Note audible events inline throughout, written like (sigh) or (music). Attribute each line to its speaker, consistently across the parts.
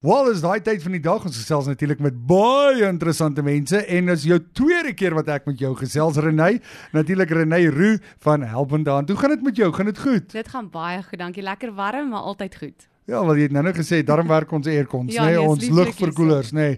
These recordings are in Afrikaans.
Speaker 1: Wel, is daai tyd van die dag ons gesels natuurlik met baie interessante mense en is jou tweede keer wat ek met jou gesels Renay. Natuurlik Renay Roo van Helpende Hand. Hoe gaan dit met jou? Gaan dit goed?
Speaker 2: Dit gaan baie goed. Dankie. Lekker warm, maar altyd goed.
Speaker 1: Ja, wel jy het nou net gesê daarom werk ons aircons,
Speaker 2: Ja,
Speaker 1: nê,
Speaker 2: nee,
Speaker 1: ons lugverkoelers, nê.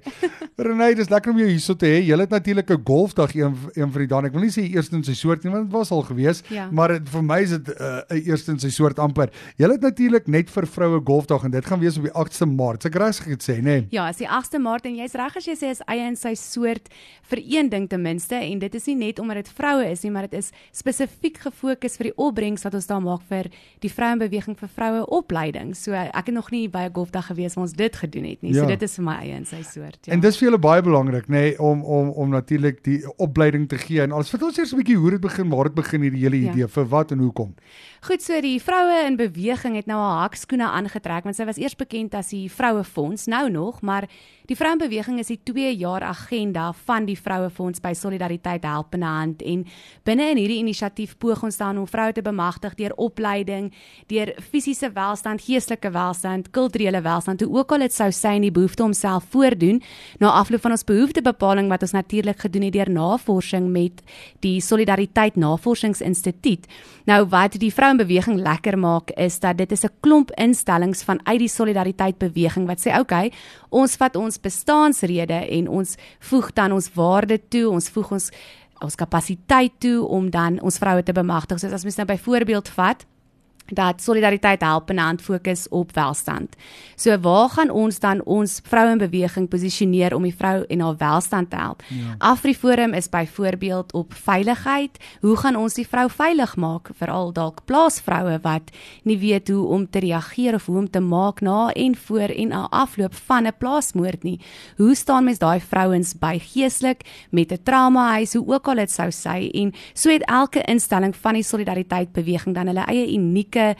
Speaker 1: Renay, dis lekker om jou hierso te hê. Jy het natuurlik 'n golfdag een een van die dae. Ek wil nie sê eerste in sy soort nie, want dit was al gewees,
Speaker 2: Ja.
Speaker 1: maar het, vir my is dit 'n uh, eerste in sy soort amper. Jy het natuurlik net vir vroue golfdag en dit gaan wees op die 8ste Maart. Ek reg gesê, nê.
Speaker 2: Ja, is die 8ste Maart en jy's reg as jy sê is eie in sy soort vir een ding ten minste en dit is nie net omdat dit vroue is nie, maar dit is spesifiek gefokus vir die opbrengs wat ons daar maak vir die vrouenbeweging vir vroue opleiding. So ek het nog nie by 'n golfdag gewees waar ons dit gedoen het nie.
Speaker 1: Ja.
Speaker 2: So dit is vir my eie in sy soort, ja.
Speaker 1: En dis vir julle baie belangrik, nê, nee, om om om natuurlik die opleiding te gee en alles. Vertel ons eers 'n bietjie hoe dit begin, waar dit begin hierdie hele
Speaker 2: Ja.
Speaker 1: idee, vir wat en hoekom.
Speaker 2: Goed, so die vroue in beweging het nou haar hakskoene aangetrek want sy was eers bekend as die Vrouefonds, nou nog, maar die Vrouenbeweging is die 2 jaar agenda van die Vrouefonds by Solidariteit Helpende Hand en binne in hierdie inisiatief poog ons dan om vroue te bemagtig deur opleiding, deur fisiese welstand, geestelike welstand, kulturele welstand, hoe ook al dit sou sy in die behoefte om self voordoen na afloop van ons behoeftebepaling wat ons natuurlik gedoen het deur navorsing met die Solidariteit Navorsingsinstituut. Nou wat die vrouenbeweging lekker maak is dat dit is 'n klomp instellings vanuit die solidariteit beweging wat sê okay, ons vat ons bestaansrede en ons voeg dan ons waarde toe, ons voeg ons ons kapasiteit toe om dan ons vroue te bemagtig. So as mens nou byvoorbeeld vat dat solidariteit help en hand fokus op welstand. So waar gaan ons dan ons vrouenbeweging posisioneer om die vrou en haar welstand te help? Ja. AfriForum is byvoorbeeld op veiligheid. Hoe gaan ons die vrou veilig maak veral dalk plaasvroue wat nie weet hoe om te reageer of hoe om te maak na en voor en na afloop van 'n plaasmoord nie. Hoe staan mens daai vrouens by geestelik met 'n traumahuis hoe ook al dit sou sê en so het elke instelling van die solidariteit beweging dan hulle eie unieke 'n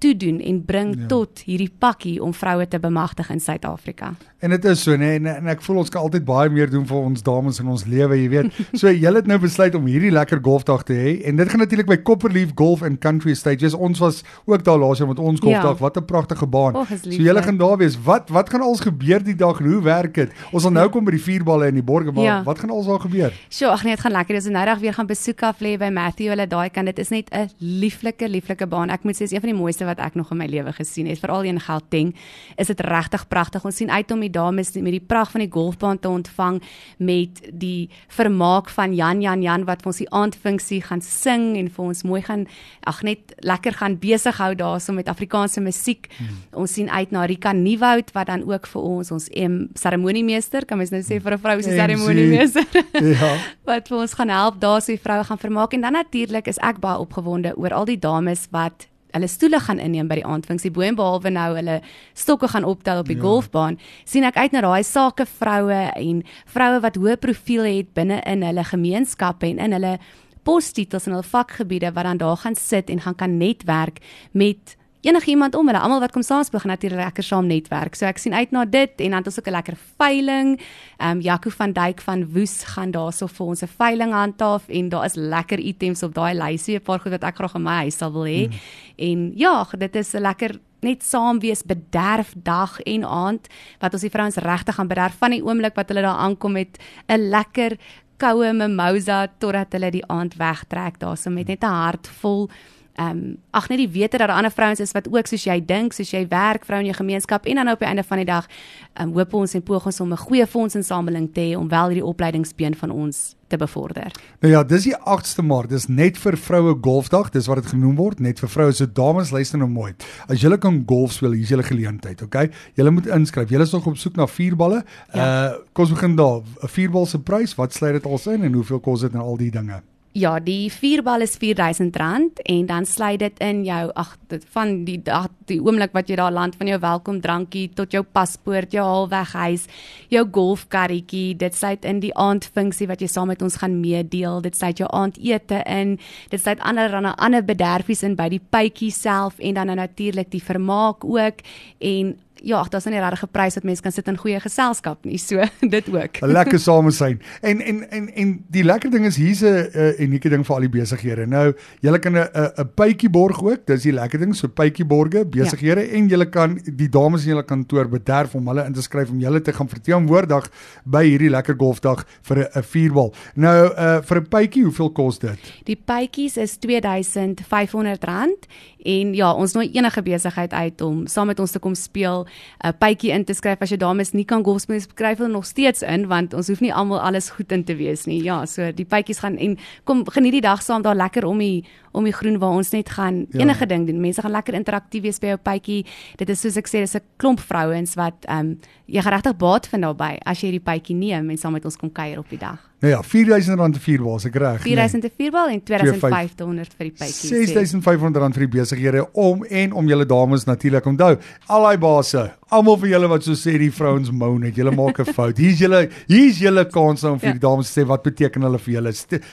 Speaker 2: toedoen en bring
Speaker 1: Ja.
Speaker 2: ja. tot hierdie pakkie om vroue te bemagtig in Suid-Afrika.
Speaker 1: En dit is so, nê, en, en ek voel ons kan altyd baie meer doen vir ons dames in ons lewe, jy weet. (laughs) So julle het nou besluit om hierdie lekker golfdag te hê en dit gaan natuurlik by Copperleaf Golf and Country Stages. Ons was ook daar laas jaar met ons golfdag.
Speaker 2: Ja.
Speaker 1: Wat 'n pragtige baan.
Speaker 2: Is
Speaker 1: so julle gaan daar wees. Wat wat gaan alles gebeur die dag en hoe werk dit? Ons sal nou kom by die vierballe en die borge, maar
Speaker 2: Ja.
Speaker 1: wat gaan alles daar gebeur?
Speaker 2: Sjoe, ag nee, dit gaan lekker. Dis nou reg weer gaan besoek af lê by Matthew. Hulle daai kan dit is net 'n lieflike lieflike baan. Ek moet sê is een van die mooiste wat ek nog in my lewe gesien het, veral in Gauteng. Is dit regtig pragtig. Ons sien uit om die dames met die pragt van die golfbaan te ontvang met die vermaak van Jan Jan Jan wat vir ons die aandfunksie gaan sing en vir ons mooi gaan ag net lekker gaan besig hou daarso met Afrikaanse musiek. Hmm. Ons sien uit na Rika Nieuwoud wat dan ook vir ons ons em seremoniemeester, kan mens nou sê vir 'n vrou
Speaker 1: MC.
Speaker 2: seremoniemeester (laughs)
Speaker 1: ja. (laughs)
Speaker 2: wat vir ons gaan help daar so die vroue gaan vermaak en dan natuurlik is ek baie opgewonde oor al die dames wat hulle stoele gaan inneem by die aandfunksie bo en behalwe nou hulle stokke gaan optel op die
Speaker 1: Ja.
Speaker 2: golfbaan sien ek uit na daai sake vroue en vroue wat hoë profiel het binne in hulle gemeenskappe en in hulle postitels en hul vakgebiede wat dan daar gaan sit en gaan kan netwerk met enigiemand om hulle almal wat kom saamspeel gaan natuurlik lekker saam netwerk. So ek sien uit na dit en dan het ons ook 'n lekker veiling. Ehm um, Jaco van Duyk van Woes gaan daarso vir ons 'n veiling handhaaf en daar is lekker items op daai lysie, 'n paar goed wat ek graag in my huis sal wil hê. Mm. En ja, dit is 'n lekker net saam wees bederf dag en aand wat ons die vrouens regtig gaan bederf van die oomblik wat hulle daar aankom met 'n lekker koue mimosa totdat hulle die aand wegtrek daarso met net 'n hart vol Ehm um, ag net die wete dat daar ander vrouens is wat ook soos jy dink, soos jy werk, vrou in jou gemeenskap en dan op die einde van die dag ehm um, hoop ons en poog ons om 'n goeie fondsinsameling te hê om wel hierdie opleidingsbeen van ons te bevorder.
Speaker 1: Nou ja, dis die 8ste Maart. Dis net vir vroue golfdag. Dis wat dit genoem word, net vir vroue. So dames, luister nou mooi. As julle kan golf speel, hier is julle geleentheid, okay? Julle moet inskryf. Julle is nog op soek na vierballe.
Speaker 2: Ja.
Speaker 1: Uh kom ons begin daar. 'n Vierbal se prys, wat sluit dit als in en hoeveel kos dit en al die dinge?
Speaker 2: Ja, die vierbal is R4000 en dan sluit dit in jou ag van die dag die oomblik wat jy daar land van jou welkom drankie tot jou paspoort, jou halweghuis, jou golfkarretjie, dit sluit in die aandfunksie wat jy saam met ons gaan meedeel, dit sluit jou aandete in, dit sluit ander dan ander bederfies in by die pytjie self en dan nou natuurlik die vermaak ook. En ja, daar's nie regtig 'n prys wat mense kan sit in goeie geselskap nie. So (laughs) dit ook.
Speaker 1: 'n Lekker samesyn. En en en en die lekker ding is hier's 'n unieke ding vir al die besighede. Nou, jy kan 'n 'n pytjie borg ook. Dis die lekker ding, so pytjie borge, besighede ja. en jy kan die dames in julle kantoor bederf om hulle in te skryf om julle te gaan verteenwoordig by hierdie lekker golfdag vir 'n 'n vierbal. Nou, uh vir 'n pytjie, hoeveel kos dit?
Speaker 2: Die pytjies is R2500 en ja, ons nooi enige besigheid uit om saam met ons te kom speel, 'n pytjie in te skryf as jy dames nie kan golf speel, skryf hulle nog steeds in want ons hoef nie almal alles goed in te wees nie. Ja, so die pytjies gaan en kom geniet die dag saam daar lekker om die om die groen waar ons net gaan ja. enige ding doen. Mense gaan lekker interaktief wees by jou pytjie. Dit is soos ek sê, dis 'n klomp vrouens wat ehm um, jy gaan regtig baat vind daarbey as jy hierdie pytjie neem en saam met ons kom kuier op die dag.
Speaker 1: Nou ja, R4000 vir vier was ek reg.
Speaker 2: R4000 vir vier bal en R2500 vir die pytjies.
Speaker 1: R6500 vir die besighede om en om julle dames natuurlik onthou. Al daai base, almal vir julle wat so sê die vrouens mou net, julle maak 'n fout. Hier's julle hier's julle kans om vir ja. die dames te sê wat beteken hulle vir julle.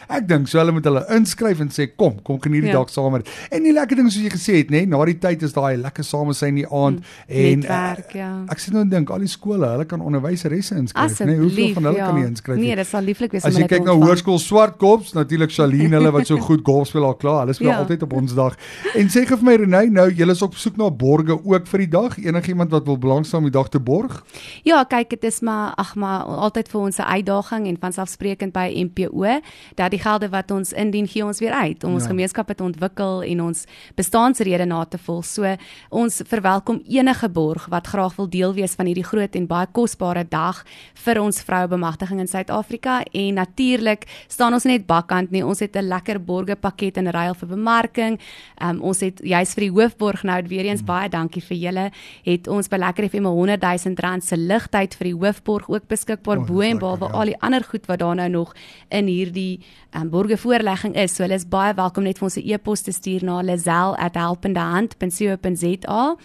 Speaker 1: Ek dink so hulle moet hulle inskryf en sê kom, kom geniet die ja. dag saam met. En die lekker ding soos jy gesê het, nê, na die tyd is daai lekker samesyn in die aand mm, en
Speaker 2: netwerk, ja.
Speaker 1: Ek sit nou en dink al die skole, hulle kan onderwyseresse inskryf, nê. Hoeveel van hulle ja. kan nie inskryf
Speaker 2: nie? Nee, dit sal lieflik wees
Speaker 1: om hulle te As jy kyk na hoërskool Swartkops, natuurlik Shaline hulle wat so goed golf speel al klaar. Hulle speel ja. altyd op ons dag. En sê gee vir my Renay, nou julle is op soek na borge ook vir die dag. Enigiemand wat wil belangstel om die dag te borg?
Speaker 2: Ja, kyk, dit is maar ag maar altyd vir ons 'n uitdaging en vanselfsprekend by MPO dat die gelde wat ons indien gee ons weer uit om ons ja. gemeenskappe te ontwikkel en ons bestaansrede na te volg. So ons verwelkom enige borg wat graag wil deel wees van hierdie groot en baie kosbare dag vir ons vroue bemagtiging in Suid-Afrika en natuurlik staan ons net bakkant nie. Ons het 'n lekker borgepakket in ruil vir bemarking. Um, ons het juis vir die hoofborg nou weer eens hmm. baie dankie vir julle. Het ons by Lekker FM 100 000 rand se ligtyd vir die hoofborg ook beskikbaar oh, bo en behalwe ja. al die ander goed wat daar nou nog in hierdie um, borgevoorlegging is. So hulle is baie welkom net vir ons 'n e-pos te stuur na lazel@helpendehand.co.za.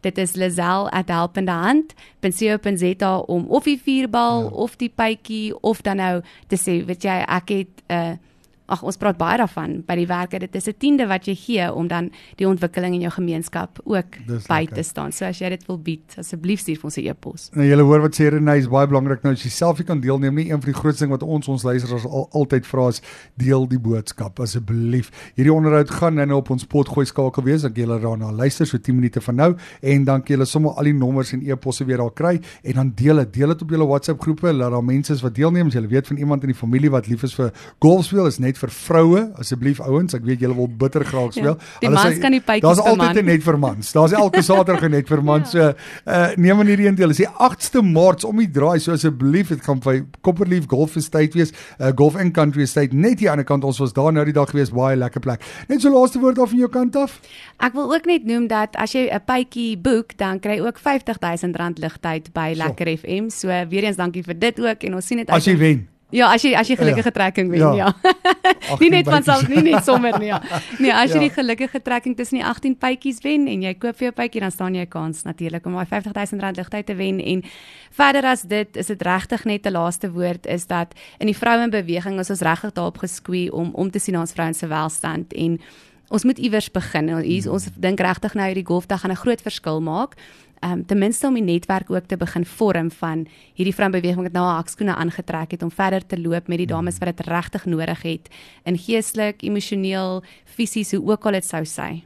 Speaker 2: Dit is lazel@helpendehand.co.za om of die vuurbal ja. of die pytjie of dan nou te sê, weet jy, ek het 'n uh, ag ons praat baie daarvan by die werke dit is 'n tiende wat jy gee om dan die ontwikkeling in jou gemeenskap ook by te staan. So as jy dit wil bied, asseblief stuur vir ons 'n e-pos.
Speaker 1: Nou julle hoor wat sê Renée is baie belangrik nou as jy self kan deelneem nie een van die grootste ding wat ons ons luisteraars al, altyd vra is deel die boodskap asseblief. Hierdie onderhoud gaan nou op ons potgooi skakel wees dat julle daarna luister so 10 minute van nou en dan kan julle sommer al die nommers en e-posse weer daar kry en dan deel dit deel dit op julle WhatsApp groepe laat daar mense is wat deelneem as jy weet van iemand in die familie wat lief is vir golf speel is net vir vroue asseblief ouens ek weet julle wil bitter graag speel. ja,
Speaker 2: die mans kan die pypies
Speaker 1: daar's altyd net vir mans. Daar's elke saterdag net vir mans. Ja. so uh, neem aan hierdie een deel. Is die 8ste maart om die draai so asseblief dit gaan by Copperleaf Golf Estate wees uh, Golf and Country Estate net hier aan die kant. Ons was daar nou die dag gewees. Baie lekker plek. Net so laaste woord af van jou kant af.
Speaker 2: Ek wil ook net noem dat as jy 'n pypie boek dan kry jy ook R50000 ligtyd by Lekker so. FM so weer eens dankie vir dit ook en ons sien dit
Speaker 1: as jy wen
Speaker 2: Ja, as jy as jy gelukkige ja. trekking wen, ja. ja. (laughs) nie net van self nie net sommer nie, ja. Nee, as jy ja. die gelukkige trekking tussen die 18 pypies wen en jy koop vir jou pypie, dan staan jy 'n kans natuurlik om daai R50000 ligtyd te wen en verder as dit is dit regtig net 'n laaste woord is dat in die vrouenbeweging is ons regtig daarop geskwee om om te sien ons vrouens se welstand en ons moet iewers begin. Ons ons dink regtig nou hierdie golfdag gaan 'n groot verskil maak ehm um, ten minste om die netwerk ook te begin vorm van hierdie vrouebeweging wat nou haar hakskoene aangetrek het om verder te loop met die mm. dames wat dit regtig nodig het in geestelik, emosioneel, fisies, hoe ook al dit sou sê.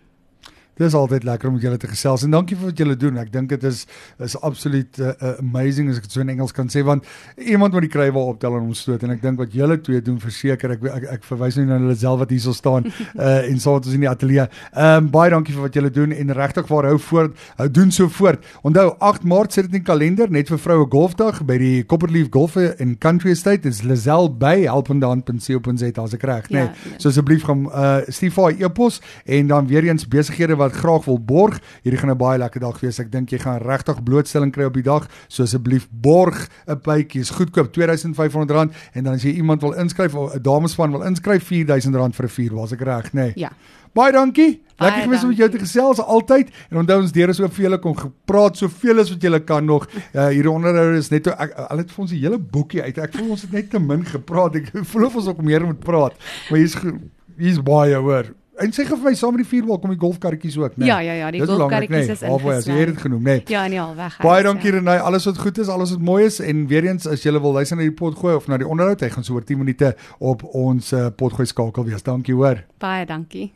Speaker 1: Dis altyd lekker om met julle te gesels en dankie vir wat julle doen. Ek dink dit is is absoluut uh, uh, amazing as ek dit so in Engels kan sê want iemand moet die kruiwe optel en ons stoot en ek dink wat julle twee doen verseker ek ek, ek verwys nou na hulle self wat hierso staan (laughs) uh, en so wat ons in die ateljee. Ehm um, baie dankie vir wat julle doen en regtig waar hou voort. Hou doen so voort. Onthou 8 Maart sit dit in die kalender net vir vroue golfdag by die Copperleaf Golf in Country Estate. Dis Lazelle Bay helpendehand.co.za as ek reg, nee. Ja, so asseblief gaan uh, stuur vir e-pos en dan weer eens besighede wat graag wil borg. Hierdie gaan 'n baie lekker dag wees. Ek dink jy gaan regtig blootstelling kry op die dag. So asseblief borg 'n bytjie. Is goedkoop R2500 en dan as jy iemand wil inskryf of 'n damespan wil inskryf R4000 vir 'n vuur. Was ek reg, nê? Nee.
Speaker 2: Ja.
Speaker 1: Baie dankie. Lekker gewees om met jou te gesels altyd. En onthou ons deur is oop vir julle kom gepraat soveel as wat julle kan nog. Uh, hier onderhou is net ek al het vir ons 'n hele boekie uit. Ek voel ons het net te min gepraat. Ek voel of ons ook meer moet praat. Maar hier's hier's baie hoor. En sê gou vir my saam met die vuurbal kom die golfkarretjies ook, né?
Speaker 2: Ja, ja, ja, die golfkarretjies
Speaker 1: né?
Speaker 2: is
Speaker 1: Waarvoor as jy dit genoem, né?
Speaker 2: Ja, nee, al weg.
Speaker 1: Baie dankie Renay, alles wat goed is, alles wat mooi is en weer eens as jy wil luister na die potgooi of na die onderhoud, hy gaan so oor 10 minute op ons uh, potgooi skakel wees. Dankie hoor.
Speaker 2: Baie dankie.